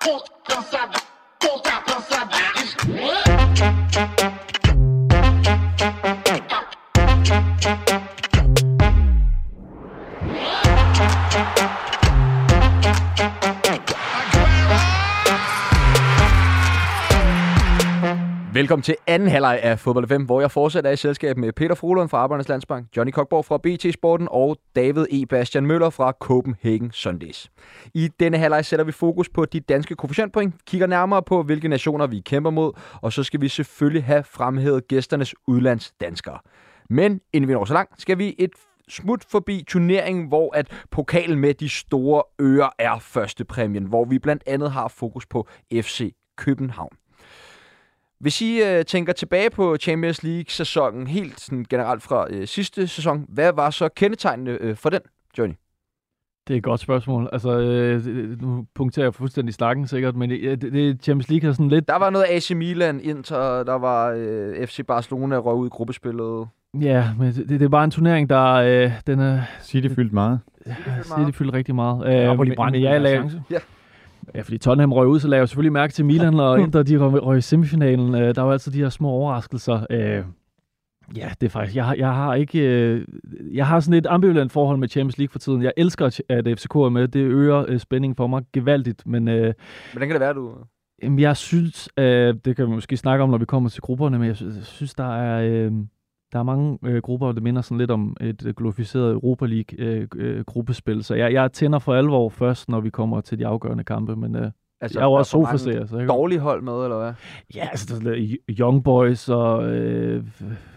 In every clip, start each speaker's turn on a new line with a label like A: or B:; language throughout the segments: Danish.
A: Pull, don't Velkommen til anden halvleg af Fodbold 5, hvor jeg fortsætter i selskab med Peter Frohlund fra Arbejdernes Landsbank, Johnny Kokborg fra BT Sporten og David E. Bastian Møller fra Copenhagen Sundays. I denne halvleg sætter vi fokus på de danske koefficientpoint, kigger nærmere på, hvilke nationer vi kæmper mod, og så skal vi selvfølgelig have fremhævet gæsternes udlandsdanskere. Men inden vi når så langt, skal vi et smut forbi turneringen, hvor at pokalen med de store ører er første præmien, hvor vi blandt andet har fokus på FC København. Hvis I øh, tænker tilbage på Champions League-sæsonen, helt sådan generelt fra øh, sidste sæson, hvad var så kendetegnende øh, for den, Johnny?
B: Det er et godt spørgsmål. Altså, øh, nu punkterer jeg fuldstændig snakken sikkert, men det, det Champions League har sådan lidt...
A: Der var noget AC Milan, Inter, der var øh, FC Barcelona, røg ud i gruppespillet.
B: Ja, men det, det er bare en turnering, der... Øh, den er,
C: City fyldt meget.
B: Ja, City fyldt rigtig meget.
D: Øh,
B: ja,
D: men, men jeg lavede,
A: ja.
B: Ja, fordi Tottenham røg ud, så lavede jeg selvfølgelig mærke til Milan og Inter, de røg i semifinalen. Øh, der var altid de her små overraskelser. Øh, ja, det er faktisk, jeg, jeg har ikke, øh, jeg har sådan et ambivalent forhold med Champions League for tiden. Jeg elsker, at FCK er med. Det øger spændingen for mig gevaldigt, men...
A: Hvordan kan det være, du...
B: jeg synes, det kan vi måske snakke om, når vi kommer til grupperne, men jeg synes, der er... Der er mange øh, grupper, der minder sådan lidt om et øh, glorificeret Europa League-gruppespil, øh, øh, så jeg, jeg tænder for alvor først, når vi kommer til de afgørende kampe, men øh, altså, jeg er jo også sofaserer. Så jeg
A: dårlige hold med, eller hvad?
B: Ja, altså der er Young Boys og... Øh,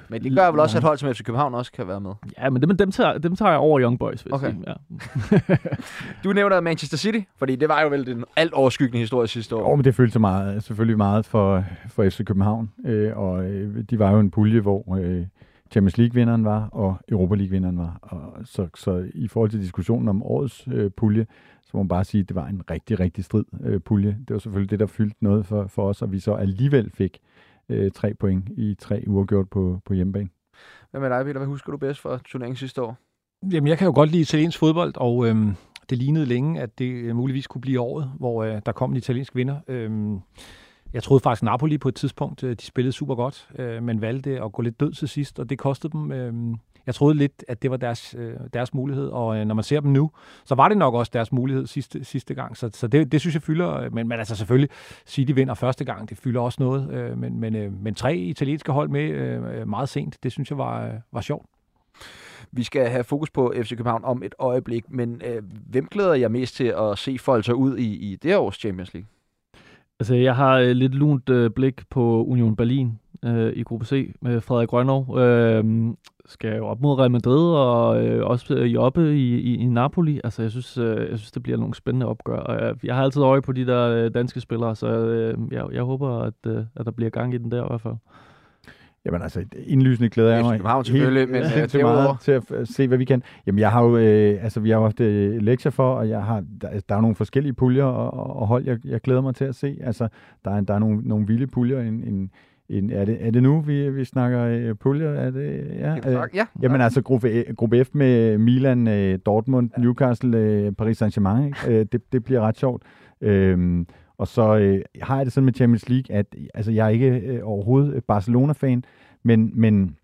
A: men det gør vel også, at hold som FC København også kan være med?
B: Ja, men dem, dem, tager, dem tager jeg over Young Boys, hvis
A: okay.
B: Ja.
A: du nævner Manchester City, fordi det var jo vel den alt overskyggende historie sidste år.
C: Jo, men det følte meget, selvfølgelig meget for, for FC København, øh, og øh, de var jo en pulje, hvor... Øh, Champions League-vinderen var, og Europa League-vinderen var. Og så, så i forhold til diskussionen om årets øh, pulje, så må man bare sige, at det var en rigtig, rigtig strid øh, pulje. Det var selvfølgelig det, der fyldte noget for, for os, og vi så alligevel fik øh, tre point i tre uger gjort på, på hjemmebane.
A: Hvad med dig, Peter? Hvad husker du bedst fra turneringen sidste år?
D: Jamen, jeg kan jo godt lide italiensk fodbold, og øhm, det lignede længe, at det øh, muligvis kunne blive året, hvor øh, der kom en italiensk vinder. Øhm, jeg troede faktisk, Napoli på et tidspunkt, øh, de spillede super godt, øh, men valgte at gå lidt død til sidst, og det kostede dem. Øh, jeg troede lidt, at det var deres, øh, deres mulighed, og øh, når man ser dem nu, så var det nok også deres mulighed sidste, sidste gang. Så, så det, det synes jeg fylder, men, men altså selvfølgelig, City vinder første gang, det fylder også noget, men, men, men tre italienske hold med meget sent, det synes jeg var, var sjovt.
A: Vi skal have fokus på FC København om et øjeblik, men øh, hvem glæder jeg mest til at se folk sig ud i, i det års Champions League?
B: Altså, jeg har øh, lidt lunt øh, blik på Union Berlin øh, i gruppe C med Frederik Grønov. Øh, skal jo op mod Real Madrid og øh, også øh, i, i, i Napoli. Altså, jeg synes, øh, jeg synes, det bliver nogle spændende opgør. Og jeg, jeg har altid øje på de der øh, danske spillere, så øh, jeg, jeg håber, at, øh, at der bliver gang i den der i hvert fald.
C: Jamen altså, indlysende glæder jeg mig
A: København selvfølgelig, men
C: øh, til, meget, til at se, hvad vi kan. Jamen jeg har jo, øh, altså vi har jo haft øh, lektier for, og jeg har, der, der er nogle forskellige puljer og, og hold, jeg, jeg glæder mig til at se. Altså, der er, der er nogle, nogle vilde puljer. En, en, en, er, det, er det nu, vi, vi snakker øh, puljer? Er det, ja,
A: øh, ja.
C: Jamen altså, gruppe, gruppe F med Milan, øh, Dortmund, ja. Newcastle, øh, Paris Saint-Germain, ikke? øh, det, det bliver ret sjovt. Øh, og så øh, har jeg det sådan med Champions League, at altså, jeg er ikke øh, overhovedet øh, Barcelona-fan, men, men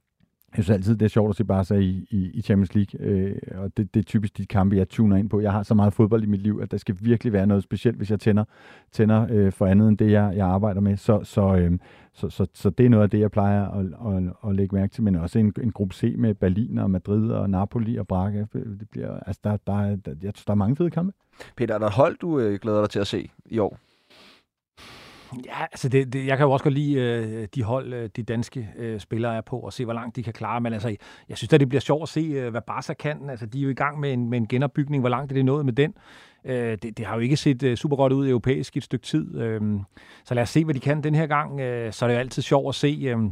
C: jeg synes altid, det er sjovt at se Barca i, i, i Champions League, øh, og det, det er typisk de kampe, jeg tuner ind på. Jeg har så meget fodbold i mit liv, at der skal virkelig være noget specielt, hvis jeg tænder, tænder øh, for andet end det, jeg, jeg arbejder med. Så, så, øh, så, så, så det er noget af det, jeg plejer at, at, at, at lægge mærke til, men også en, en gruppe C med Berlin og Madrid og Napoli og Braga. Det bliver, altså, der, der, der, der, der er mange fede kampe.
A: Peter, er der hold, du øh, glæder dig til at se i år?
D: Ja, altså det, det, jeg kan jo også godt lide øh, de hold, øh, de danske øh, spillere er på, og se, hvor langt de kan klare. Men altså, jeg synes at det bliver sjovt at se, øh, hvad Barca kan. Altså, de er jo i gang med en, med en genopbygning. Hvor langt er det nået med den? Øh, det, det har jo ikke set øh, super godt ud europæisk i et stykke tid. Øh, så lad os se, hvad de kan den her gang. Øh, så er det jo altid sjovt at se... Øh, øh,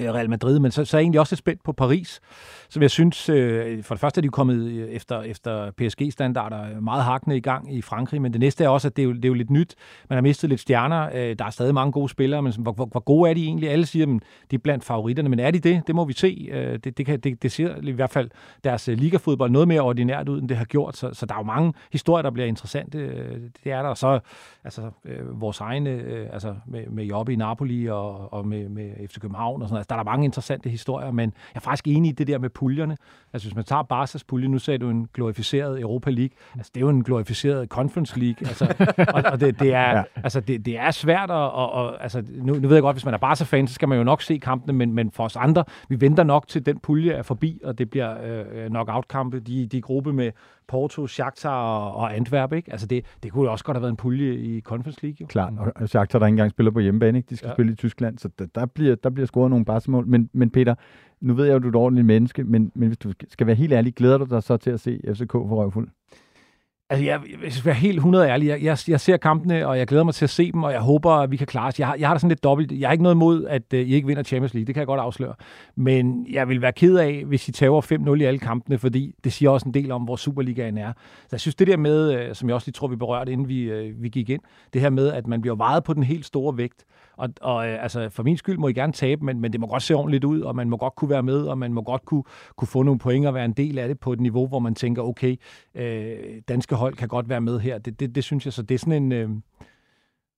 D: Øh, Real Madrid, men så, så er jeg egentlig også spændt på Paris, som jeg synes, øh, for det første er de kommet øh, efter, efter PSG-standarder øh, meget hakne i gang i Frankrig, men det næste er også, at det er jo, det er jo lidt nyt. Man har mistet lidt stjerner, øh, der er stadig mange gode spillere, men hvor, hvor, hvor gode er de egentlig? Alle siger, at de er blandt favoritterne, men er de det? Det må vi se. Øh, det, det, kan, det, det ser i hvert fald deres øh, ligafodbold noget mere ordinært ud, end det har gjort, så, så der er jo mange historier, der bliver interessante. Øh, det er der, og så altså, øh, vores egne, øh, altså med, med Jobbe i Napoli og, og med, med FC København og sådan noget. Altså, der er der mange interessante historier, men jeg er faktisk enig i det der med puljerne. Altså hvis man tager Barca's pulje, nu sagde du en glorificeret Europa League, altså det er jo en glorificeret Conference League, altså, og, og det, det, er, ja. altså, det, det er svært, at, og, og, altså, nu, nu ved jeg godt, hvis man er Barca-fan, så skal man jo nok se kampene, men, men for os andre, vi venter nok til den pulje er forbi, og det bliver øh, knockout-kampe, de, de gruppe med Porto, Shakhtar og, og Antwerp, ikke? Altså det, det kunne også godt have været en pulje i Conference League. Jo.
C: Klart, og Shakhtar, der ikke engang spiller på hjemmebane, ikke? de skal ja. spille i Tyskland, så der, der, bliver, der bliver scoret nogle barsmål. Men, men Peter, nu ved jeg jo, at du er et ordentligt menneske, men, men hvis du skal være helt ærlig, glæder du dig så til at se FCK for røvfuld?
D: Altså, jeg, jeg skal være helt 100 ærlig. Jeg, jeg, jeg ser kampene, og jeg glæder mig til at se dem, og jeg håber, at vi kan klare os. Jeg, har, jeg har da sådan lidt dobbelt. Jeg har ikke noget imod, at uh, I ikke vinder Champions League. Det kan jeg godt afsløre. Men jeg vil være ked af, hvis I tager 5-0 i alle kampene, fordi det siger også en del om, hvor Superligaen er. Så jeg synes, det der med, uh, som jeg også lige tror, vi berørte, inden vi, uh, vi gik ind, det her med, at man bliver vejet på den helt store vægt. Og, og øh, altså, for min skyld må I gerne tabe, men, men det må godt se ordentligt ud, og man må godt kunne være med, og man må godt kunne, kunne få nogle point og være en del af det på et niveau, hvor man tænker, okay, øh, danske hold kan godt være med her. Det, det, det synes jeg, så det er sådan en... Øh,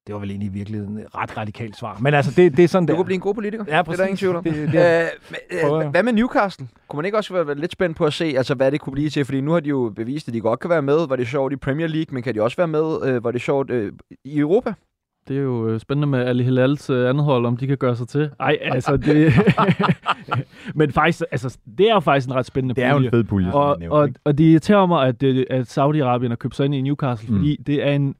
D: det var vel egentlig i virkeligheden et ret radikalt svar. Men altså, det, det er sådan
A: du
D: der.
A: kunne blive en god politiker.
D: Ja, præcis.
A: Det er der ingen tvivl om.
D: Det, det,
A: øh, øh, hvad med Newcastle? Kunne man ikke også være lidt spændt på at se, altså, hvad det kunne blive til? Fordi nu har de jo bevist, at de godt kan være med. Var det sjovt i Premier League, men kan de også være med? Øh, var det sjovt øh, i Europa?
B: Det er jo øh, spændende med Ali Hilals øh, andet hold, om de kan gøre sig til. Ej, altså det... Men faktisk, altså, det er jo faktisk en ret spændende
C: pulje. Det er jo en fed pulje,
B: og,
C: nævnt,
B: og, og det irriterer mig, at, øh, at Saudi-Arabien har købt sig ind i Newcastle, mm. fordi det er en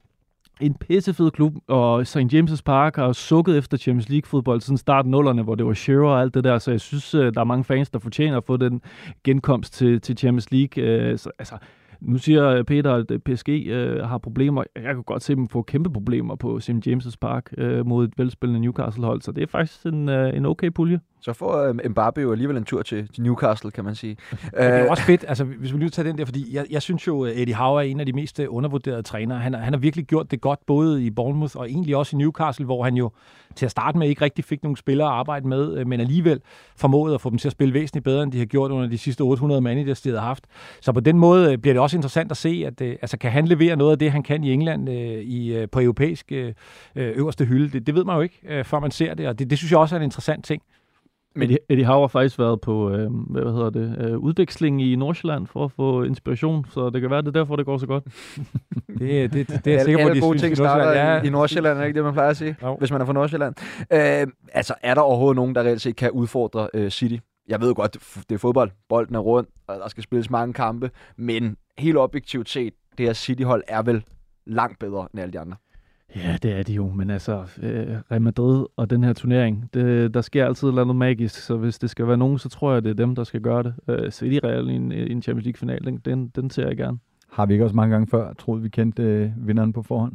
B: en pissefed klub, og St. James' Park har sukket efter Champions League-fodbold siden starten nullerne, hvor det var Shearer og alt det der, så jeg synes, der er mange fans, der fortjener at få den genkomst til, til Champions League. Så, altså, nu siger øh, Peter, at øh, PSG øh, har problemer. Jeg kan godt se dem få kæmpe problemer på St. James' Park øh, mod et velspillende Newcastle-hold, så det er faktisk en, øh, en okay pulje.
A: Så får øh, Mbappe jo alligevel en tur til, til Newcastle, kan man sige.
D: det er jo også fedt, altså hvis vi lige tager den der, fordi jeg, jeg synes jo, Eddie Howe er en af de mest øh, undervurderede trænere. Han, han har virkelig gjort det godt, både i Bournemouth og egentlig også i Newcastle, hvor han jo til at starte med ikke rigtig fik nogle spillere at arbejde med, øh, men alligevel formåede at få dem til at spille væsentligt bedre, end de har gjort under de sidste 800 managers, de har haft. Så på den måde bliver det også interessant at se, at altså, kan han levere noget af det, han kan i England i, på europæisk øverste hylde. Det, det ved man jo ikke, før man ser det, og det, det synes jeg også er en interessant ting.
B: Men Eddie, Eddie Howe har faktisk været på øh, hvad hedder det, øh, udveksling i Nordsjælland for at få inspiration, så det kan være, det er derfor, det går så godt.
D: det, det, det, det er jeg sikker på,
A: at de gode ting starter ja. i Nordsjælland, er ikke det, man plejer at sige, jo. hvis man er fra Nordsjælland. Øh, altså, er der overhovedet nogen, der reelt set kan udfordre øh, City? Jeg ved godt, det er fodbold, bolden er rundt, og der skal spilles mange kampe, men helt objektivt set, det her City-hold er vel langt bedre end alle de andre.
B: Ja, det er de jo, men altså, øh, Real Madrid og den her turnering, det, der sker altid noget magisk, så hvis det skal være nogen, så tror jeg, det er dem, der skal gøre det. Øh, City Real i en, i en Champions League-final, den, den, den ser jeg gerne.
C: Har vi ikke også mange gange før troet, vi kendte øh, vinderen på forhånd?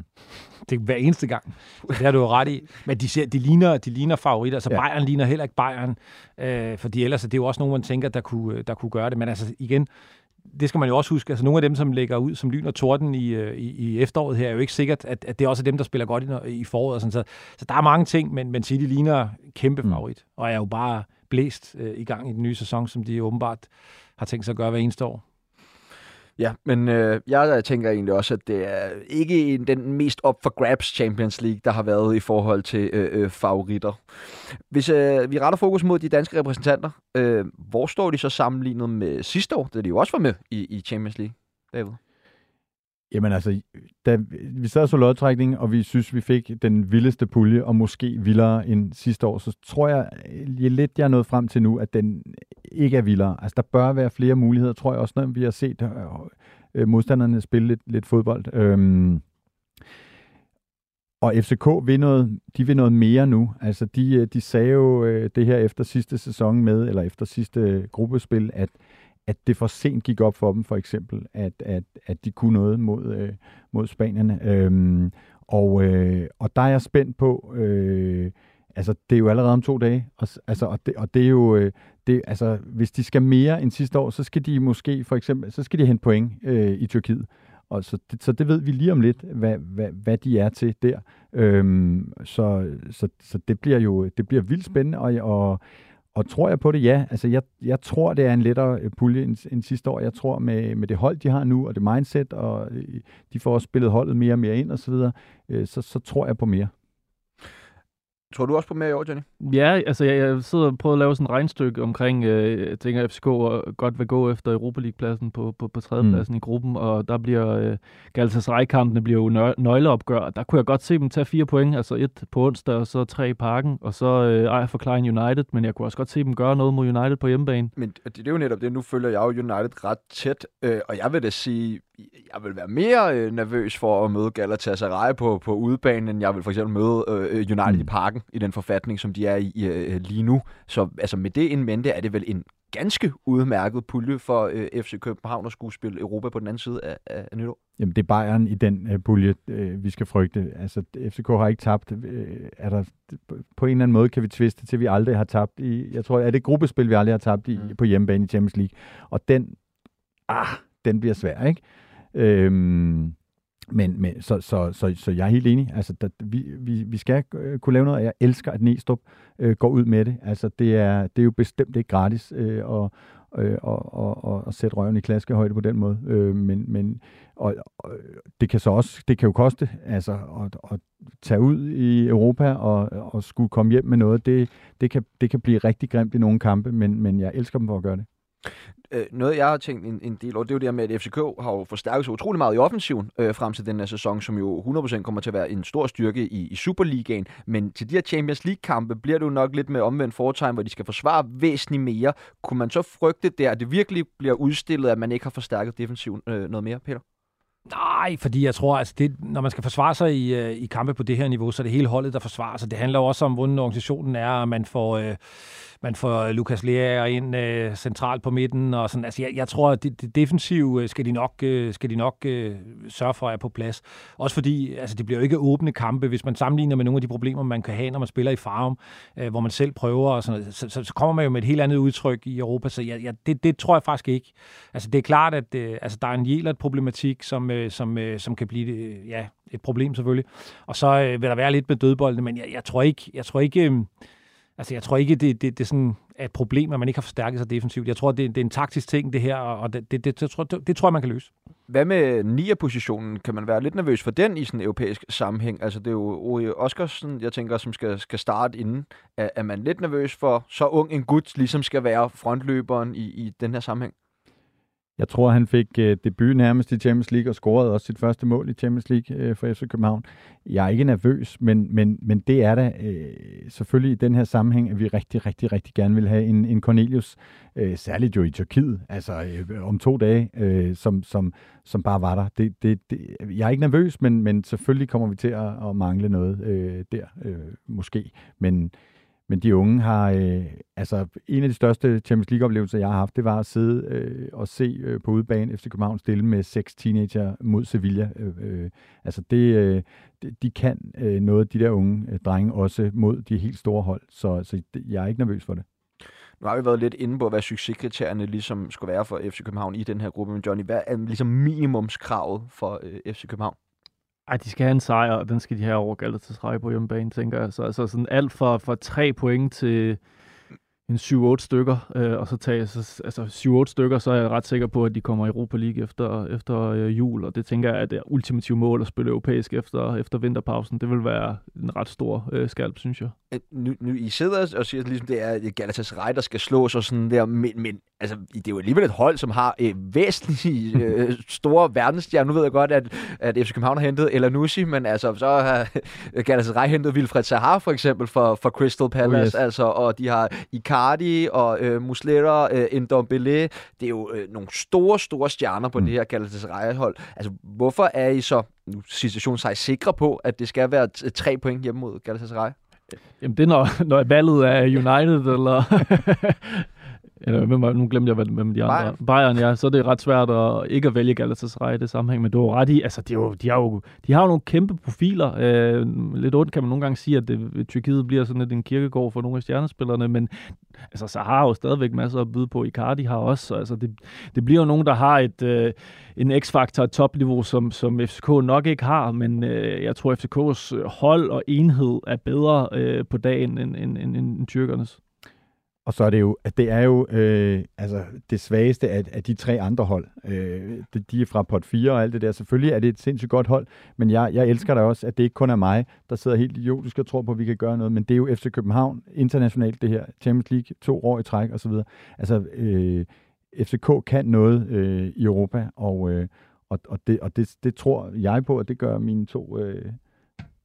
D: Det er hver eneste gang. Det har du jo ret i. Men de, ser, de, ligner, de ligner favoritter. Altså ja. Bayern ligner heller ikke Bayern. Øh, fordi ellers det er jo også nogen, man tænker, der kunne, der kunne gøre det. Men altså igen, det skal man jo også huske, altså nogle af dem, som lægger ud som lyn og torden i, øh, i, i efteråret her, er jo ikke sikkert, at, at det er også dem, der spiller godt i, i foråret. Og sådan, så, så der er mange ting, men, men City ligner kæmpe mm. favorit, mm. og er jo bare blæst øh, i gang i den nye sæson, som de åbenbart har tænkt sig at gøre hver eneste år.
A: Ja, men øh, jeg tænker egentlig også, at det er ikke den mest op for grabs Champions League, der har været i forhold til øh, øh, favoritter. Hvis øh, vi retter fokus mod de danske repræsentanter, øh, hvor står de så sammenlignet med sidste år, da de jo også var med i, i Champions League, David?
C: Jamen altså, da vi sad så lodtrækning, og vi synes, vi fik den vildeste pulje, og måske vildere end sidste år, så tror jeg lidt, jeg er nået frem til nu, at den ikke er vildere. Altså, der bør være flere muligheder, tror jeg også, når vi har set øh, øh modstanderne spille lidt, lidt fodbold. Øhm, og FCK vil noget, de vil noget mere nu. Altså, de, øh, de sagde jo øh, det her efter sidste sæson med, eller efter sidste gruppespil, at at det for sent gik op for dem, for eksempel, at, at, at de kunne noget mod, øh, mod spanierne. Øhm, og, øh, og der er jeg spændt på, øh, altså, det er jo allerede om to dage, og, altså, og, det, og det er jo, øh, det, altså, hvis de skal mere end sidste år, så skal de måske for eksempel, så skal de hente point øh, i Tyrkiet. Og så, det, så det ved vi lige om lidt, hvad, hvad, hvad de er til der. Øhm, så, så, så det bliver jo det bliver vildt spændende, og, og, og tror jeg på det? Ja. Altså, jeg, jeg tror, det er en lettere øh, pulje end, end sidste år. Jeg tror, med, med det hold, de har nu, og det mindset, og øh, de får også spillet holdet mere og mere ind, og så videre, øh, så, så tror jeg på mere.
A: Tror du også på mere i år, Jenny?
B: Ja, altså jeg, jeg sidder og prøver at lave sådan et regnstykke omkring, øh, jeg tænker, at FCK godt vil gå efter Europa League-pladsen på, på, på tredjepladsen mm. i gruppen, og der bliver øh, Galatasaray-kampene bliver jo nøgleopgør. Der kunne jeg godt se dem tage fire point, altså et på onsdag, og så tre i parken, og så øh, ejer for Klein United, men jeg kunne også godt se dem gøre noget mod United på hjemmebane.
A: Men det, det er jo netop det, nu følger jeg jo United ret tæt, øh, og jeg vil da sige, jeg vil være mere øh, nervøs for at møde Galatasaray på, på udebanen, end jeg vil for eksempel møde øh, United mm. i parken i den forfatning, som de er i øh, lige nu. Så altså, med det en mente er det vel en ganske udmærket pulje for øh, FC København at skulle spille Europa på den anden side af, af, af nytår.
C: Jamen, det er Bayern i den øh, pulje, øh, vi skal frygte. Altså, FCK har ikke tabt. Øh, er der, på en eller anden måde kan vi tviste til, at vi aldrig har tabt i... Jeg tror, er det gruppespil, vi aldrig har tabt i, mm. på hjemmebane i Champions League. Og den... Ah, den bliver svær, ikke? Øhm, men, men så, så, så, så jeg er helt enig. Altså, der, vi, vi, vi skal øh, kunne lave noget, og jeg elsker, at Næstrup øh, går ud med det. Altså, det er, det er jo bestemt ikke gratis øh, og, øh, og, og, og, og sætte røven i klaskehøjde på den måde. Øh, men, men og, og, det kan så også, det kan jo koste, altså at, at tage ud i Europa og, og skulle komme hjem med noget, det, det, kan, det kan blive rigtig grimt i nogle kampe, men, men jeg elsker dem for at gøre det
A: øh, noget, jeg har tænkt en, en del over, det er jo det her med, at FCK har jo forstærket sig utrolig meget i offensiven øh, frem til den her sæson, som jo 100% kommer til at være en stor styrke i, i Superligaen. Men til de her Champions League-kampe bliver det jo nok lidt med omvendt foretegn, hvor de skal forsvare væsentligt mere. Kunne man så frygte der, at det virkelig bliver udstillet, at man ikke har forstærket defensiven øh, noget mere, Peter?
D: Nej, fordi jeg tror, altså det, når man skal forsvare sig i, øh, i kampe på det her niveau, så er det hele holdet, der forsvarer sig. Det handler jo også om, hvordan organisationen er, og man får... Øh, man får Lukas Lea ind øh, centralt på midten. Og sådan. Altså, jeg, jeg tror, at det, det defensive øh, skal de nok, øh, skal de nok øh, sørge for at er på plads. Også fordi altså, det bliver jo ikke åbne kampe, hvis man sammenligner med nogle af de problemer, man kan have, når man spiller i farm, øh, hvor man selv prøver. Og sådan så, så, så kommer man jo med et helt andet udtryk i Europa. Så jeg, jeg, det, det tror jeg faktisk ikke. Altså, det er klart, at øh, altså, der er en Jelert-problematik, som, øh, som, øh, som kan blive øh, ja, et problem selvfølgelig. Og så øh, vil der være lidt med dødboldene, men jeg, jeg tror ikke... Jeg tror ikke øh, Altså, jeg tror ikke, det, det, det sådan er et problem, at man ikke har forstærket sig defensivt. Jeg tror, det, det er en taktisk ting, det her, og det, det, det, det, tror, det, det tror jeg, man kan løse.
A: Hvad med nier-positionen? Kan man være lidt nervøs for den i sådan en europæisk sammenhæng? Altså, det er jo Uri Oskarsen, jeg tænker, som skal, skal starte inden. Er, er man lidt nervøs for, så ung en gut ligesom skal være frontløberen i, i den her sammenhæng?
C: Jeg tror, han fik øh, debut nærmest i Champions League og scorede også sit første mål i Champions League øh, for FC København. Jeg er ikke nervøs, men, men, men det er da øh, selvfølgelig i den her sammenhæng, at vi rigtig, rigtig, rigtig gerne vil have en, en Cornelius, øh, særligt jo i Tyrkiet, altså øh, om to dage, øh, som, som, som bare var der. Det, det, det, jeg er ikke nervøs, men, men selvfølgelig kommer vi til at, at mangle noget øh, der, øh, måske. Men men de unge har, øh, altså en af de største Champions League-oplevelser, jeg har haft, det var at sidde øh, og se øh, på udebane FC København stille med seks teenager mod Sevilla. Øh, øh, altså det, øh, de kan øh, noget, de der unge øh, drenge, også mod de helt store hold. Så, så jeg er ikke nervøs for det.
A: Nu har vi været lidt inde på, hvad succeskriterierne ligesom skulle være for FC København i den her gruppe. Men Johnny, hvad er ligesom minimumskravet for øh, FC København?
B: Ej, de skal have en sejr, og den skal de have over Galatasaray på hjemmebane, tænker jeg. Så altså sådan alt fra, fra tre point til en 7-8 stykker, øh, og så tage så, altså 7-8 stykker, så er jeg ret sikker på, at de kommer i Europa League efter, efter øh, jul, og det tænker jeg er det ultimative mål at spille europæisk efter, efter vinterpausen. Det vil være en ret stor øh, skalp, synes jeg.
A: Nu, nu I sidder og siger, at ligesom det er Galatasaray, der skal slås og sådan der, men, men altså, det er jo alligevel et hold, som har øh, væsentligt øh, store verdensstjerner. Nu ved jeg godt, at, at FC København har hentet Elanusi, men altså, så har Galatasaray hentet Wilfred Sahar for eksempel for, for Crystal Palace, oh, yes. altså, og de har Icardi og øh, Muslera, øh, Ndombele. Det er jo øh, nogle store, store stjerner på mm. det her Galatasaray-hold. Altså, hvorfor er I så, nu situationen sig sikre på, at det skal være tre point hjemme mod Galatasaray?
B: Jamen det er, når, når valget er United, eller? eller hvem var, nu glemte jeg, hvem de andre
A: Bayern.
B: Bayern, ja, så er det ret svært at ikke at vælge Galatasaray i det sammenhæng, men du har ret i, altså de, jo, de, har jo, de har jo nogle kæmpe profiler. Øh, lidt ondt kan man nogle gange sige, at det, Tyrkiet bliver sådan lidt en kirkegård for nogle af stjernespillerne, men altså, så har jo stadigvæk masser at byde på. Icardi har også, så, altså, det, det bliver jo nogen, der har et, øh, en x-faktor, et topliveau, som, som FCK nok ikke har, men øh, jeg tror, FCK's hold og enhed er bedre øh, på dagen end, end, end, end tyrkernes.
C: Og så er det jo, at det er jo øh, altså det svageste af, af de tre andre hold. Øh, de, er fra pot 4 og alt det der. Selvfølgelig er det et sindssygt godt hold, men jeg, jeg elsker da også, at det ikke kun er mig, der sidder helt idiotisk og tror på, at vi kan gøre noget. Men det er jo FC København internationalt, det her. Champions League, to år i træk osv. Altså, øh, FCK kan noget øh, i Europa, og, øh, og, og, det, og det, det tror jeg på, at det gør mine to øh,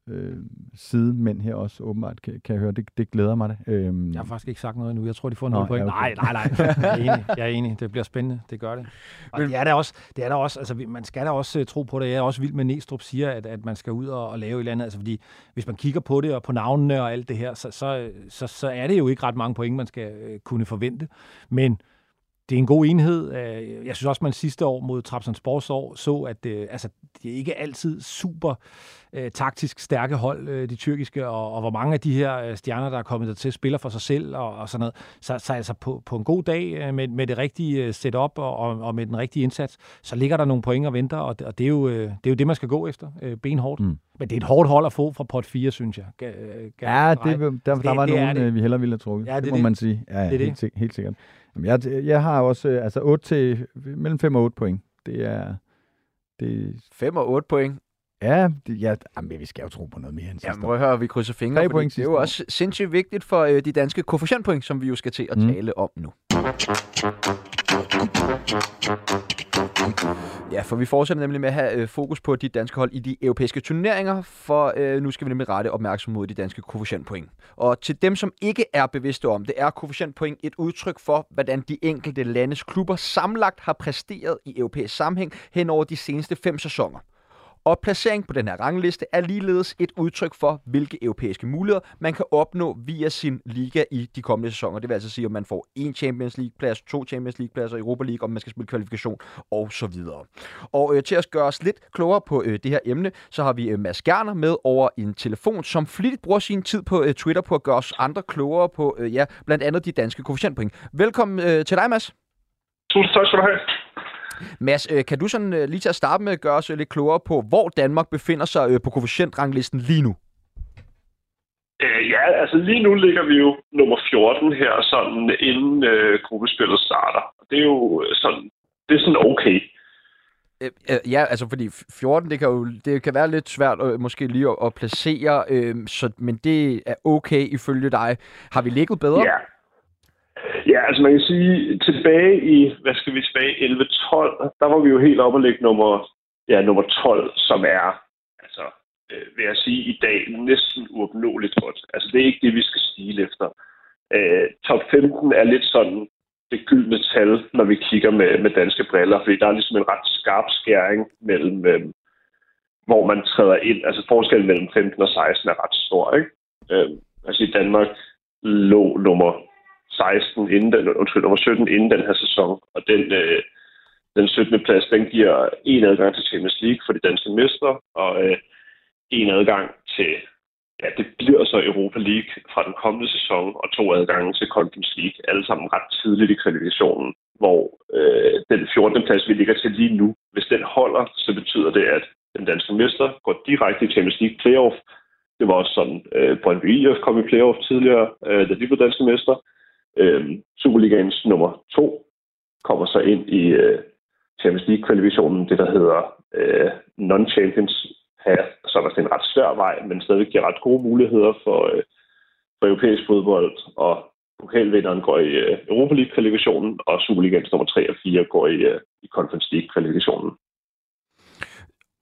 C: øh, sidemænd her også åbenbart, kan, kan jeg høre. Det, det glæder mig da. Øhm,
D: Jeg har faktisk ikke sagt noget endnu. Jeg tror, de får noget point.
C: ja,
D: Nej,
C: okay.
D: nej, nej. Jeg er enig. Jeg er enig. Det bliver spændende. Det gør det. Og det er der også. Det er der også. Altså, man skal da også uh, tro på det. Jeg er også vild med, Næstrup siger, at, at man skal ud og, og lave et eller andet. Altså, fordi hvis man kigger på det og på navnene og alt det her, så, så, så, så er det jo ikke ret mange point, man skal uh, kunne forvente. Men det er en god enhed. Øh, Jeg synes også, man sidste år mod Trabzonspor så, at øh, altså, det er ikke altid super øh, taktisk stærke hold, øh, de tyrkiske, og, og hvor mange af de her øh, stjerner, der er kommet der til, spiller for sig selv og, og sådan noget. Så, så altså på, på en god dag øh, med, med det rigtige setup og, og, og med den rigtige indsats, så ligger der nogle point og venter, og det, og det, er, jo, øh, det er jo det, man skal gå efter, øh, benhårdt.
C: Mm.
D: Men det er et hårdt hold at få fra pot 4, synes jeg. Øh, ga,
C: Ja, det, der, der
D: Det-
C: var
D: det
C: nogen,
D: det.
C: vi hellere ville have trukket.
D: Ja,
C: det,
D: det
C: må
D: det.
C: man sige. Ja, ja
D: Det er
C: helt, sik- helt sikkert. Jamen, jeg, jeg har også øh, altså 8 til, mellem 5 og 8 point. Det er... Det,
A: 5 og 8 point
C: ja, det, ja, jamen, vi skal jo tro på noget mere end sidste
A: jeg høre, vi krydser fingre,
C: point
A: det er jo også sindssygt vigtigt for øh, de danske koefficientpoint, som vi jo skal til at
C: Mm.
A: tale om nu. Ja, for vi fortsætter nemlig med at have øh, fokus på de danske hold i de europæiske turneringer, for øh, nu skal vi nemlig rette opmærksomhed mod de danske koefficientpoint. Og til dem, som ikke er bevidste om det, er koefficientpoint et udtryk for, hvordan de enkelte landes klubber sammenlagt har præsteret i europæisk sammenhæng hen over de seneste fem sæsoner. Og placering på den her rangliste er ligeledes et udtryk for, hvilke europæiske muligheder man kan opnå via sin liga i de kommende sæsoner. Det vil altså sige, om man får en Champions League-plads, to Champions League-pladser, Europa League, om man skal spille kvalifikation og så videre. Og øh, til at gøre os lidt klogere på øh, det her emne, så har vi øh, Mads Gerner med over en telefon, som flittigt bruger sin tid på øh, Twitter på at gøre os andre klogere på, øh, ja, blandt andet de danske koefficientpoint. Velkommen øh, til dig, Mads.
E: Tusind tak skal du have.
A: Mads, øh, kan du sådan øh, lige til at starte med gøre os øh, lidt klogere på, hvor Danmark befinder sig øh, på koefficientranglisten lige nu?
E: Øh, ja, altså lige nu ligger vi jo nummer 14 her, sådan inden øh, gruppespillet starter. Det er jo sådan, det er sådan okay.
A: Øh, øh, ja, altså fordi f- 14, det kan jo det kan være lidt svært øh, måske lige at, at placere, øh, så, men det er okay ifølge dig. Har vi ligget bedre?
E: Ja. Ja, altså man kan sige, tilbage i, hvad skal vi tilbage, 11-12, der var vi jo helt oppe og ligge nummer, ja, nummer 12, som er, altså, øh, vil jeg sige, i dag næsten uopnåeligt godt. Altså det er ikke det, vi skal stige efter. Øh, top 15 er lidt sådan det gyldne tal, når vi kigger med, med danske briller, fordi der er ligesom en ret skarp skæring mellem, øh, hvor man træder ind. Altså forskellen mellem 15 og 16 er ret stor, ikke? Øh, altså i Danmark lå nummer 16 inden den, undskyld, nummer 17 inden den her sæson, og den, øh, den 17. plads, den giver en adgang til Champions League for de danske mestre, og øh, en adgang til, ja, det bliver så Europa League fra den kommende sæson, og to adgange til Conference League, alle sammen ret tidligt i kvalifikationen, hvor øh, den 14. plads, vi ligger til lige nu, hvis den holder, så betyder det, at den danske mester går direkte i Champions League playoff. Det var også sådan, øh, Brøndby IF kom i playoff tidligere, øh, da de blev danske mester. Øh, Superligaens nummer to kommer så ind i øh, Champions League-kvalifikationen, det der hedder øh, non-champions path, så er en ret svær vej, men stadig giver ret gode muligheder for, øh, for europæisk fodbold, og pokalvinderen går i øh, Europa League-kvalifikationen, og Superligaens nummer 3 og 4 går i, øh, i Conference League-kvalifikationen.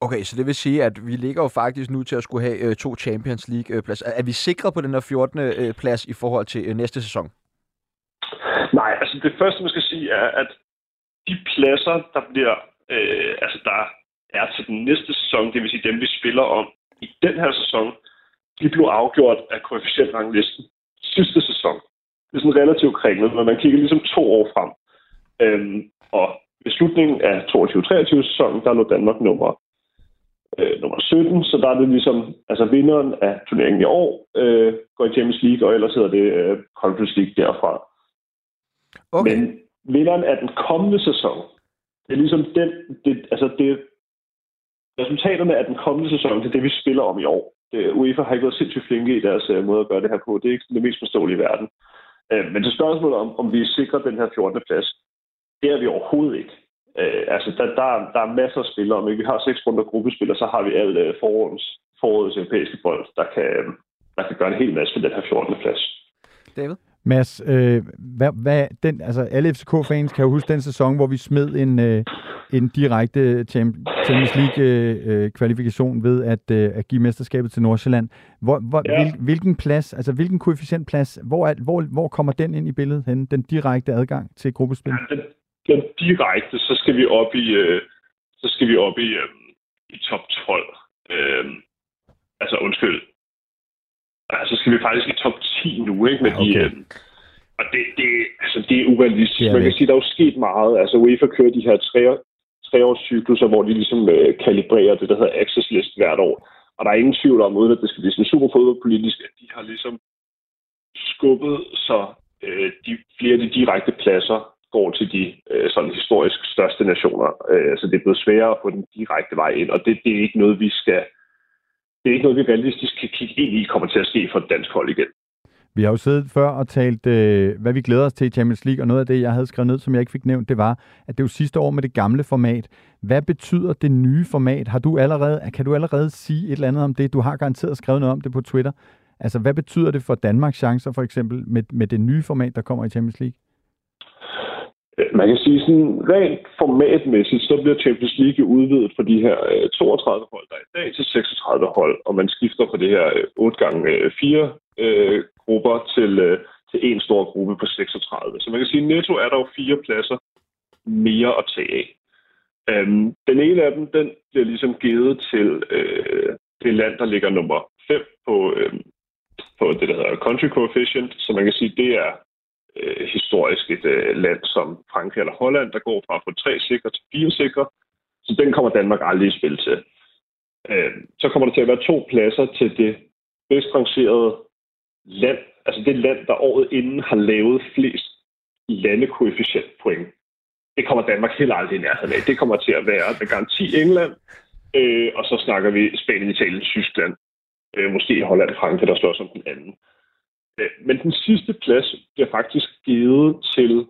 A: Okay, så det vil sige, at vi ligger jo faktisk nu til at skulle have øh, to Champions League-pladser. Øh, er vi sikre på den her 14. Øh, plads i forhold til øh, næste sæson?
E: Nej, altså det første, man skal sige, er, at de pladser, der bliver, øh, altså der er til den næste sæson, det vil sige dem, vi spiller om i den her sæson, de blev afgjort af koefficientranglisten sidste sæson. det er sådan relativt kringlet, men man kigger ligesom to år frem. Øhm, og ved slutningen af 22-23 sæsonen, der lå Danmark nummer, øh, nummer 17, så der er det ligesom, altså vinderen af turneringen i år øh, går i Champions League, og ellers hedder det øh, Conference League derfra. Okay. Men vinderen af den kommende sæson, det er ligesom den, det, altså det, resultaterne af den kommende sæson, det er det, vi spiller om i år. Det, UEFA har ikke været sindssygt flinke i deres uh, måde at gøre det her på. Det er ikke det mest forståelige i verden. Uh, men til spørgsmålet om, om vi sikrer den her 14. plads, det er vi overhovedet ikke. Uh, altså, der, der, der er masser af spillere. Om vi har seks runder gruppespillere, så har vi alt uh, forårets, forårets europæiske bold, der kan, der kan gøre en hel masse for den her 14. plads.
A: David?
C: Mads, øh, hvad, hvad, den, altså alle FCK-fans kan jo huske den sæson, hvor vi smed en, øh, en direkte Champions League-kvalifikation øh, ved at, øh, at give mesterskabet til Nordsjælland. Hvor, hvor, ja. hvil, hvilken plads, altså hvilken koefficientplads, hvor, er, hvor, hvor kommer den ind i billedet hen, den direkte adgang til gruppespil?
E: Ja, den, den direkte, så skal vi op i, øh, så skal vi op i, øh, i top 12. Øh, altså undskyld, Altså, så skal vi faktisk i top 10 nu, ikke? Med okay. de, øh, og det, det, altså, det er urealistisk. Er Man kan sige, der er jo sket meget. Altså, UEFA kører de her tre, treårscykluser, hvor de ligesom øh, kalibrerer det, der hedder access list hvert år. Og der er ingen tvivl om, uden at det skal blive sådan super fodboldpolitisk, at de har ligesom skubbet, så øh, de, flere af de direkte pladser går til de øh, sådan historisk største nationer. Øh, så det er blevet sværere at få den direkte vej ind, og det, det er ikke noget, vi skal det er ikke noget, vi realistisk kan kigge ind i, kommer til at ske for et dansk hold igen.
C: Vi har jo siddet før og talt, øh, hvad vi glæder os til i Champions League, og noget af det, jeg havde skrevet ned, som jeg ikke fik nævnt, det var, at det var sidste år med det gamle format. Hvad betyder det nye format? Har du allerede, kan du allerede sige et eller andet om det? Du har garanteret skrevet noget om det på Twitter. Altså, hvad betyder det for Danmarks chancer, for eksempel, med, med det nye format, der kommer i Champions League?
E: Øh, man kan sige sådan rent formatmæssigt, så bliver Champions League udvidet fra de her øh, 32 hold, der er i dag, til 36 hold, og man skifter fra det her øh, 8 gange 4 øh, grupper til, øh, til en stor gruppe på 36. Så man kan sige, at netto er der jo fire pladser mere at tage af. Øhm, den ene af dem, den bliver ligesom givet til øh, det land, der ligger nummer 5 på, øh, på det, der hedder country coefficient. Så man kan sige, det er øh, historisk et øh, land som Frankrig eller Holland, der går fra at få tre sikre til fire sikre. Så den kommer Danmark aldrig i spil til. Øh, så kommer der til at være to pladser til det bedst rangerede land, altså det land, der året inden har lavet flest landekoefficientpoint. Det kommer Danmark heller aldrig i nærheden af. Det kommer til at være med garanti England, øh, og så snakker vi Spanien, Italien, Tyskland, øh, måske Holland, Frankrig, der står som den anden. Øh, men den sidste plads bliver faktisk givet til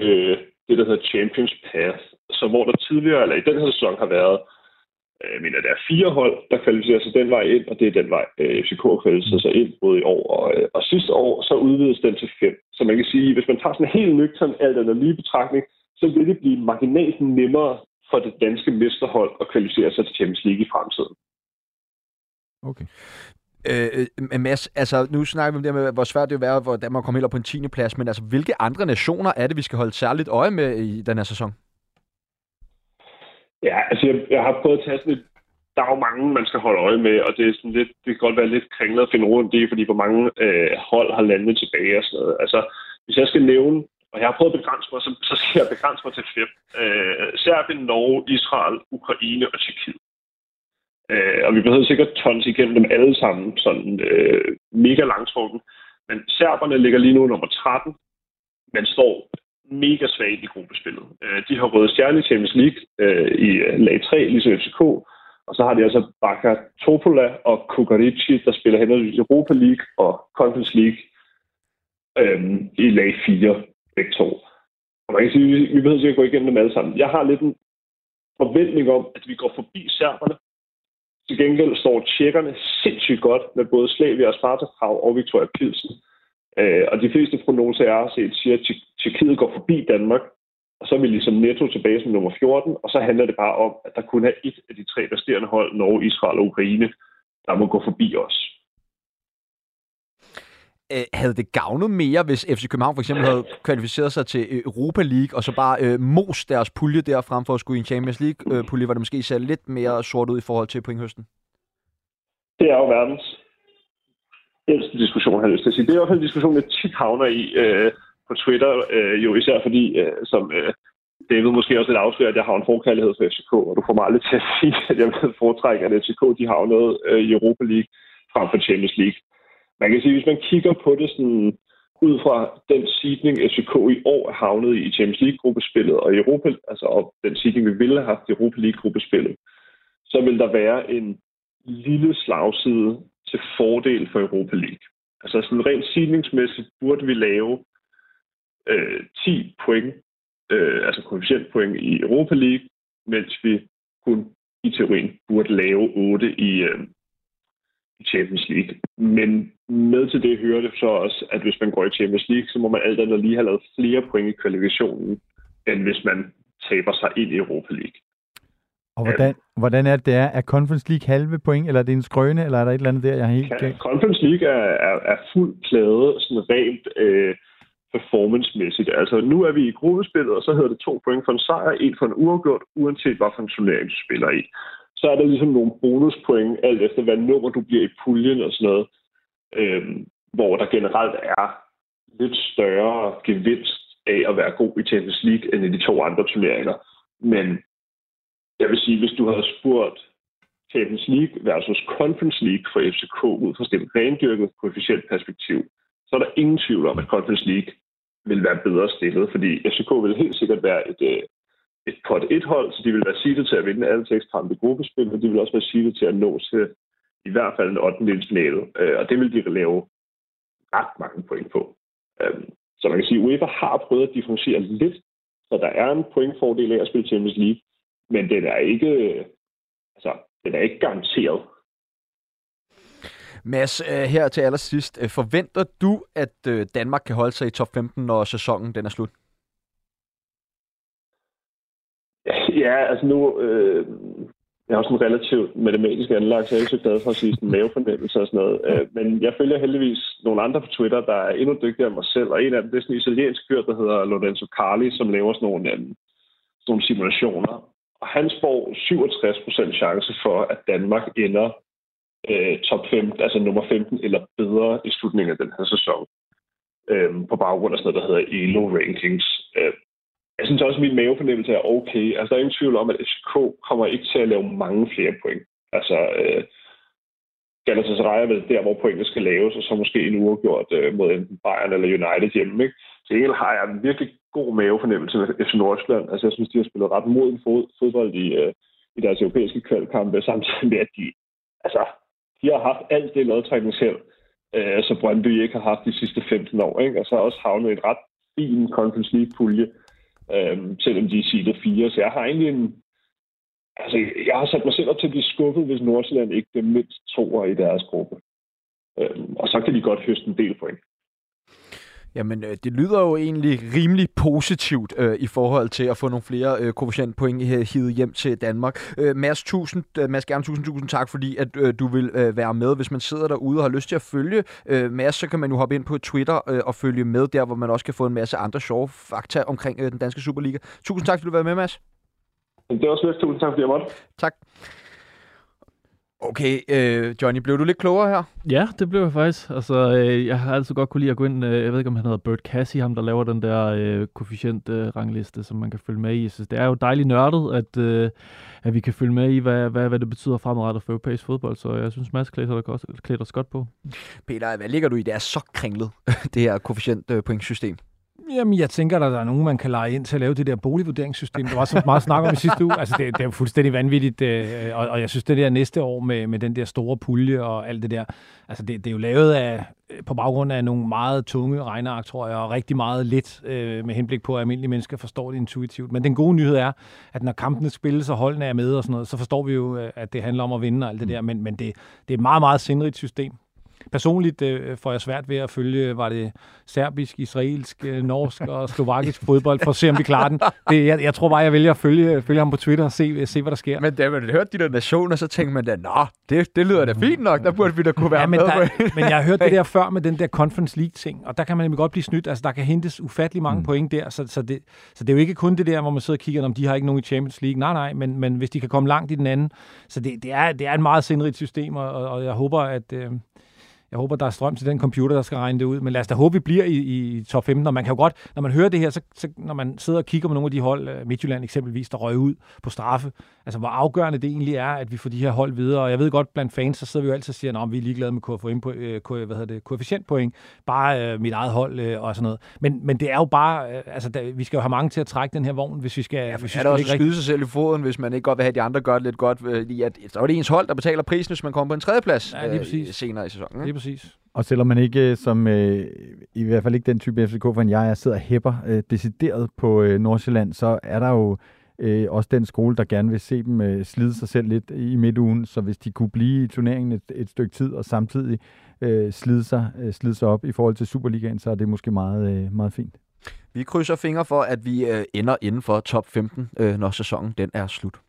E: øh, det, der hedder Champions Path. Så hvor der tidligere, eller i den her sæson har været, øh, jeg mener, der er fire hold, der kvalificerer sig den vej ind, og det er den vej, øh, FCK kvalificerer sig ind, både i år og, øh, og sidste år, så udvides den til fem. Så man kan sige, hvis man tager sådan en helt nøgtern alt andet lige betragtning, så vil det blive marginalt nemmere for det danske mesterhold at kvalificere sig til Champions League i fremtiden.
A: Okay. Øh, øh Mads, altså nu snakker vi om det med, hvor svært det vil være, hvor Danmark kommer helt op på en 10. plads, men altså hvilke andre nationer er det, vi skal holde særligt øje med i den her sæson?
E: Ja, altså jeg, jeg har prøvet at tage sådan et, der er jo mange, man skal holde øje med, og det, er sådan lidt, det kan godt være lidt kringlet at finde rundt i, fordi hvor mange øh, hold har landet tilbage og sådan noget. Altså, hvis jeg skal nævne, og jeg har prøvet at begrænse mig, så, så skal jeg begrænse mig til fem. Øh, Serbien, Norge, Israel, Ukraine og Tjekkiet. Øh, og vi behøver sikkert tons igennem dem alle sammen, sådan øh, mega langtrukken. Men serberne ligger lige nu nummer 13, men står mega svagt i gruppespillet. Øh, de har røde stjerne i Champions League øh, i øh, lag 3, ligesom FCK. Og så har de altså Baka Topola og Kukarici, der spiller henholdsvis Europa League og Conference League øh, i lag 4, begge to. Og man kan sige, vi, vi behøver sikkert gå igennem dem alle sammen. Jeg har lidt en forventning om, at vi går forbi serberne, til gengæld står tjekkerne sindssygt godt med både Slavia og Sparta Prag og Victoria Pilsen. Øh, og de fleste prognoser, jeg har set, siger, at Tjekkiet går forbi Danmark, og så er vi ligesom netto tilbage som nummer 14, og så handler det bare om, at der kun er et af de tre resterende hold, Norge, Israel og Ukraine, der må gå forbi os
A: øh, havde det gavnet mere, hvis FC København for eksempel havde kvalificeret sig til øh, Europa League, og så bare øh, mos deres pulje der, frem for at skulle i en Champions League-pulje, øh, hvor det måske ser lidt mere sort ud i forhold til pointhøsten?
E: Det er jo verdens ældste diskussion, har jeg lyst til at sige. Det er i hvert fald en diskussion, jeg tit havner i øh, på Twitter, øh, jo især fordi, øh, som øh, David måske også lidt afslører, at jeg har en forkærlighed for FCK, og du får mig aldrig til at sige, at jeg vil foretrække, at FCK de har noget øh, i Europa League frem for Champions League. Man kan sige, hvis man kigger på det sådan, ud fra den sidning, FCK i år er havnet i Champions League-gruppespillet, og Europa, altså og den sidning, vi ville have haft i Europa League-gruppespillet, så vil der være en lille slagside til fordel for Europa League. Altså sådan rent sidningsmæssigt burde vi lave øh, 10 point, øh, altså koefficientpoint i Europa League, mens vi kun i teorien burde lave 8 i, øh, i Champions League. Men med til det hører det så også, at hvis man går i Champions League, så må man alt andet lige have lavet flere point i kvalifikationen, end hvis man taber sig ind i Europa League.
C: Og hvordan, hvordan er det, det er? Er Conference League halve point, eller er det en skrøne, eller er der et eller andet der, jeg har helt
E: galt? Conference League er, er, er fuldt plade, sådan rent øh, performance-mæssigt. Altså, nu er vi i gruppespillet, og så hedder det to point for en sejr, en for en uafgjort, uanset hvad for en turnering du spiller i. Så er der ligesom nogle bonuspoint, alt efter hvad nummer du bliver i puljen og sådan noget, øhm, hvor der generelt er lidt større gevinst af at være god i Champions League end i de to andre turneringer. Men jeg vil sige, hvis du havde spurgt Champions League versus Conference League for FCK ud fra stemt rendyrket koefficient perspektiv, så er der ingen tvivl om, at Conference League vil være bedre stillet, fordi FCK vil helt sikkert være et, øh, et pot et hold, så de vil være sidet til at vinde alle seks kampe i gruppespil, og de vil også være sidet til at nå til i hvert fald en 8. finale, øh, og det vil de lave ret mange point på. Øh, så man kan sige, at UEFA har prøvet at differentiere lidt, så der er en pointfordel af at spille Champions League, men den er ikke, øh, altså, den er ikke garanteret.
A: Mads, øh, her til allersidst. Forventer du, at Danmark kan holde sig i top 15, når sæsonen den er slut?
E: Ja, altså nu... Øh, jeg har sådan en relativt matematisk anlagt, så jeg er ikke så glad for at sige sådan mavefornemmelse og sådan noget. Øh, men jeg følger heldigvis nogle andre på Twitter, der er endnu dygtigere end mig selv, og en af dem det er sådan en italiensk fyr, der hedder Lorenzo Carli, som laver sådan nogle, øhm, sådan nogle simulationer. Og han spår 67% chance for, at Danmark ender øh, top 5, altså nummer 15 eller bedre i slutningen af den her sæson. Øh, på baggrund af sådan noget, der hedder ELO Rankings. Øh, jeg synes også, at min mavefornemmelse er okay. Altså, der er ingen tvivl om, at FCK kommer ikke til at lave mange flere point. Altså, øh, Galatasaray er vel der, hvor pointene skal laves, og så måske en uafgjort øh, mod enten Bayern eller United hjemme. Ikke? Til gengæld har jeg en virkelig god mavefornemmelse med FC Nordsjælland. Altså, jeg synes, de har spillet ret moden fod, fodbold i, øh, i deres europæiske kvalkampe, samtidig med, at de, altså, de har haft alt det lodtrækningsheld, øh, så Brøndby ikke har haft de sidste 15 år. Ikke? Og så har også havnet i et ret fin Conference League-pulje, øh, selvom de er seedet 4. Så jeg har egentlig en, Altså, jeg har sat mig selv op til at blive skuffet, hvis Nordsjælland ikke er mindst toer i deres gruppe. Øh, og så kan de godt høste en del point.
A: Jamen, øh, det lyder jo egentlig rimelig positivt øh, i forhold til at få nogle flere øh, koefficientpoint hivet hjem til Danmark. Øh, Mads, tusind, øh, Mads Gerne, tusind, tusind tak, fordi at øh, du vil øh, være med. Hvis man sidder derude og har lyst til at følge øh, Mads, så kan man jo hoppe ind på Twitter øh, og følge med der, hvor man også kan få en masse andre sjove fakta omkring øh, den danske Superliga. Tusind tak, fordi du var med, Mads.
E: Det er også lidt tusind tak, fordi jeg måtte.
A: Tak. Okay, øh, Johnny, blev du lidt klogere her?
B: Ja, det blev jeg faktisk. Altså, øh, jeg har altid godt kunne lide at gå ind, øh, jeg ved ikke, om han hedder Bert Cassie, ham der laver den der øh, koefficient-rangliste, øh, som man kan følge med i. Så det er jo dejligt nørdet, at, øh, at vi kan følge med i, hvad, hvad, hvad det betyder fremadrettet for europæisk fodbold. Så jeg synes, Mads klæder os godt på.
A: Peter, hvad ligger du i? Det er så kringlet, det her koefficient-pointsystem.
D: Jamen, jeg tænker, at der er nogen, man kan lege ind til at lave det der boligvurderingssystem. Der var så meget snak om i sidste uge. Altså, det, det er jo fuldstændig vanvittigt. Øh, og, og jeg synes, det der næste år med, med den der store pulje og alt det der, altså det, det er jo lavet af, på baggrund af nogle meget tunge regneark, tror jeg, og rigtig meget lidt øh, med henblik på, at almindelige mennesker forstår det intuitivt. Men den gode nyhed er, at når kampene spilles og holdene er med og sådan noget, så forstår vi jo, øh, at det handler om at vinde og alt det der. Men, men det, det er et meget, meget sindrigt system. Personligt øh, får jeg svært ved at følge, var det serbisk, israelsk, øh, norsk og slovakisk fodbold, for at se, om vi klarer den. Det, jeg, jeg tror bare, jeg vælger at følge, følge ham på Twitter og se, se hvad der sker.
A: Men da man hørte de der nationer, så tænkte man da, nå, det, det lyder da fint nok, der burde vi da kunne være ja,
D: men
A: med.
D: Der, men jeg har hørt det der før med den der Conference League-ting, og der kan man nemlig godt blive snydt. Altså, der kan hentes ufattelig mange mm. point der, så, så, det, så det er jo ikke kun det der, hvor man sidder og kigger, om de har ikke nogen i Champions League. Nej, nej, men, men hvis de kan komme langt i den anden. Så det, det, er, det er et meget sindrigt system, og, og jeg håber, at... Øh, jeg håber, der er strøm til den computer, der skal regne det ud. Men lad os da håbe, vi bliver i, i top 15. Og man kan jo godt, når man hører det her, så, så når man sidder og kigger på nogle af de hold, øh, Midtjylland eksempelvis, der røg ud på straffe, altså hvor afgørende det egentlig er, at vi får de her hold videre. Og jeg ved godt, blandt fans, så sidder vi jo altid og siger, at vi er ligeglade med KFM, på, øh, hvad hedder det, koefficientpoint, bare øh, mit eget hold øh, og sådan noget. Men, men det er jo bare, øh, altså der, vi skal jo have mange til at trække den her vogn, hvis vi skal... Ja,
A: hvis
D: vi
A: er der også skyde sig selv i foden, hvis man ikke godt vil have, at de andre gør det lidt godt. Fordi at, så er det ens hold, der betaler prisen, hvis man kommer på en tredjeplads
D: ja.
A: Øh, senere i sæsonen.
D: Lige præcis.
C: Og selvom man ikke, øh, som øh, i hvert fald ikke den type FCK, for jeg er, sidder og hæpper øh, decideret på øh, Nordsjælland, så er der jo øh, også den skole, der gerne vil se dem øh, slide sig selv lidt i midtugen. Så hvis de kunne blive i turneringen et, et stykke tid, og samtidig øh, slide, sig, øh, slide sig op i forhold til Superligaen, så er det måske meget, øh, meget fint.
A: Vi krydser fingre for, at vi øh, ender inden for top 15, øh, når sæsonen den er slut.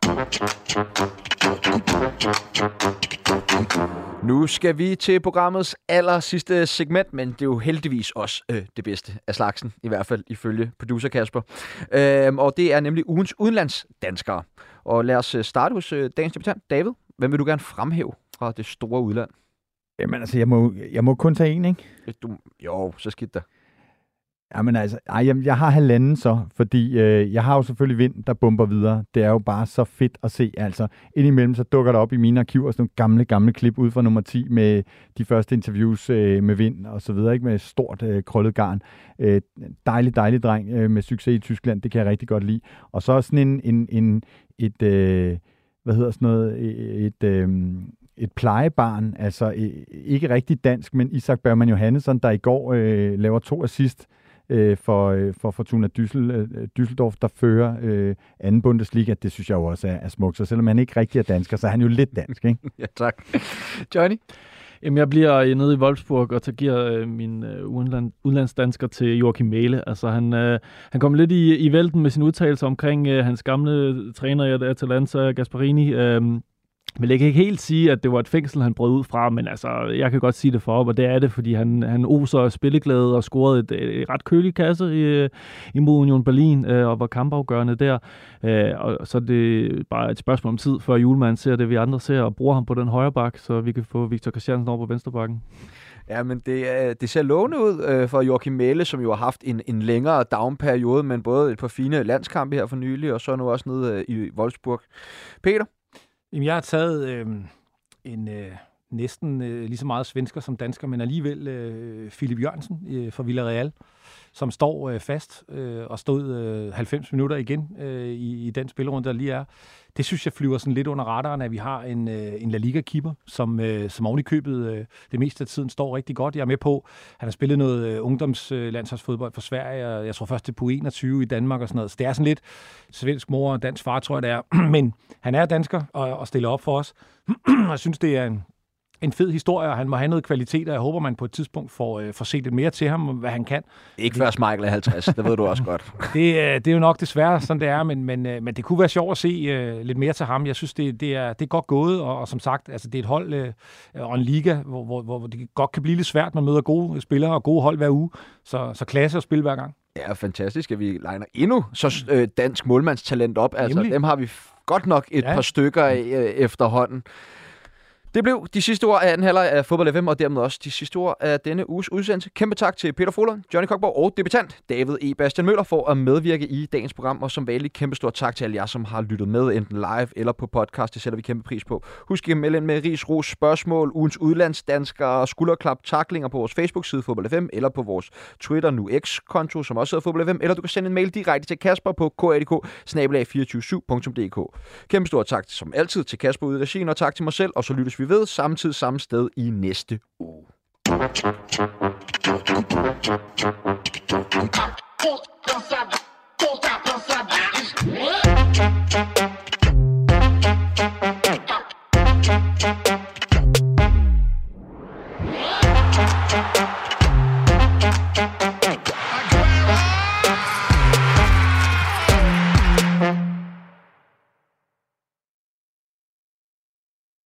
A: Nu skal vi til programmets aller sidste segment, men det er jo heldigvis også øh, det bedste af slagsen, i hvert fald ifølge producer Kasper. Øh, og det er nemlig ugens udenlandsdanskere. Og lad os øh, starte hos øh, dagens debutant, David. Hvem vil du gerne fremhæve fra det store udland?
C: Jamen altså, jeg må, jeg må kun tage en, ikke?
A: Du, jo, så skidt der.
C: Jamen altså, ej, jeg, jeg har halvanden så, fordi øh, jeg har jo selvfølgelig vind, der bomber videre. Det er jo bare så fedt at se. Altså, indimellem så dukker der op i mine arkiver sådan nogle gamle, gamle klip ud fra nummer 10 med de første interviews øh, med vind og så videre, ikke med stort øh, krøllet garn. Øh, dejlig, dejlig dreng øh, med succes i Tyskland, det kan jeg rigtig godt lide. Og så sådan en, en, en et, øh, hvad hedder sådan noget, øh, et, øh, et plejebarn, altså øh, ikke rigtig dansk, men Isak Bergman Johannesson, der i går øh, laver to assist øh, øh, for Fortuna Düssel, øh, Düsseldorf, der fører øh, anden Bundesliga. Det synes jeg jo også er, er smukt. Så selvom han ikke rigtig er dansker, så er han jo lidt dansk, ikke?
A: ja, tak. Johnny?
B: Jamen, jeg bliver øh, nede i Wolfsburg og tager giver øh, min øh, udenland, udenlandsdansker til Joachim Mæle. Altså, han, øh, han kom lidt i, i vælten med sin udtalelse omkring øh, hans gamle træner i Atalanta, Gasparini. Øh, men jeg kan ikke helt sige, at det var et fængsel, han brød ud fra, men altså, jeg kan godt sige det for op, og det er det, fordi han, han oser spilleglæde og scorede et, et ret kølig kasse i, imod Union Berlin, øh, og var kampafgørende der. Øh, og så er det bare et spørgsmål om tid, før julemanden ser det, vi andre ser, og bruger ham på den højre bak, så vi kan få Victor Christiansen over på venstre bakken.
A: Ja, men det, øh, det ser lovende ud øh, for Joachim Mæle, som jo har haft en, en længere down-periode, men både et par fine landskampe her for nylig, og så nu også nede øh, i Wolfsburg. Peter?
D: Jamen, jeg har taget øh, en øh, næsten øh, lige så meget svensker som dansker, men alligevel øh, Philip Jørgensen øh, fra Villarreal, som står øh, fast øh, og stod øh, 90 minutter igen øh, i, i den spillerunde, der lige er. Det synes jeg flyver sådan lidt under radaren, at vi har en, øh, en La Liga-keeper, som, øh, som oven i købet øh, det meste af tiden står rigtig godt. Jeg er med på, han har spillet noget øh, ungdomslandsholdsfodbold øh, for Sverige, og jeg tror først det på 21 i Danmark og sådan noget. Så det er sådan lidt svensk mor og dansk far, tror jeg det er. Men han er dansker og, og stiller op for os. og jeg synes, det er en, en fed historie, og han må have noget kvalitet, og jeg håber, man på et tidspunkt får, øh, får set lidt mere til ham, hvad han kan.
A: Ikke før Michael er 50, det ved du også godt.
D: det, øh, det er jo nok desværre, sådan det er, men, men, øh, men det kunne være sjovt at se øh, lidt mere til ham. Jeg synes, det, det, er, det er godt gået, og, og som sagt, altså, det er et hold øh, og en liga, hvor, hvor, hvor det godt kan blive lidt svært. Man møder gode spillere og gode hold hver uge, så, så klasse at spille hver gang.
A: Ja, fantastisk, at vi legner endnu så øh, dansk målmandstalent op. Altså, Nemlig. dem har vi godt nok et ja. par stykker af øh, efterhånden. Det blev de sidste ord af anden halvleg af Fodbold FM, og dermed også de sidste ord af denne uges udsendelse. Kæmpe tak til Peter Frohlund, Johnny Kokborg og debutant David E. Bastian Møller for at medvirke i dagens program, og som vanligt kæmpe stor tak til alle jer, som har lyttet med, enten live eller på podcast. Det sætter vi kæmpe pris på. Husk at melde ind med ris, ros, spørgsmål, ugens udlandsdanskere, skulderklap, taklinger på vores Facebook-side Fodbold FM, eller på vores Twitter nu X-konto, som også hedder Fodbold FM, eller du kan sende en mail direkte til Kasper på kadk 247dk Kæmpe stor tak som altid til Kasper ude i regien, og tak til mig selv, og så lyttes vi vi ved samme tid, samme sted i næste uge. Hey,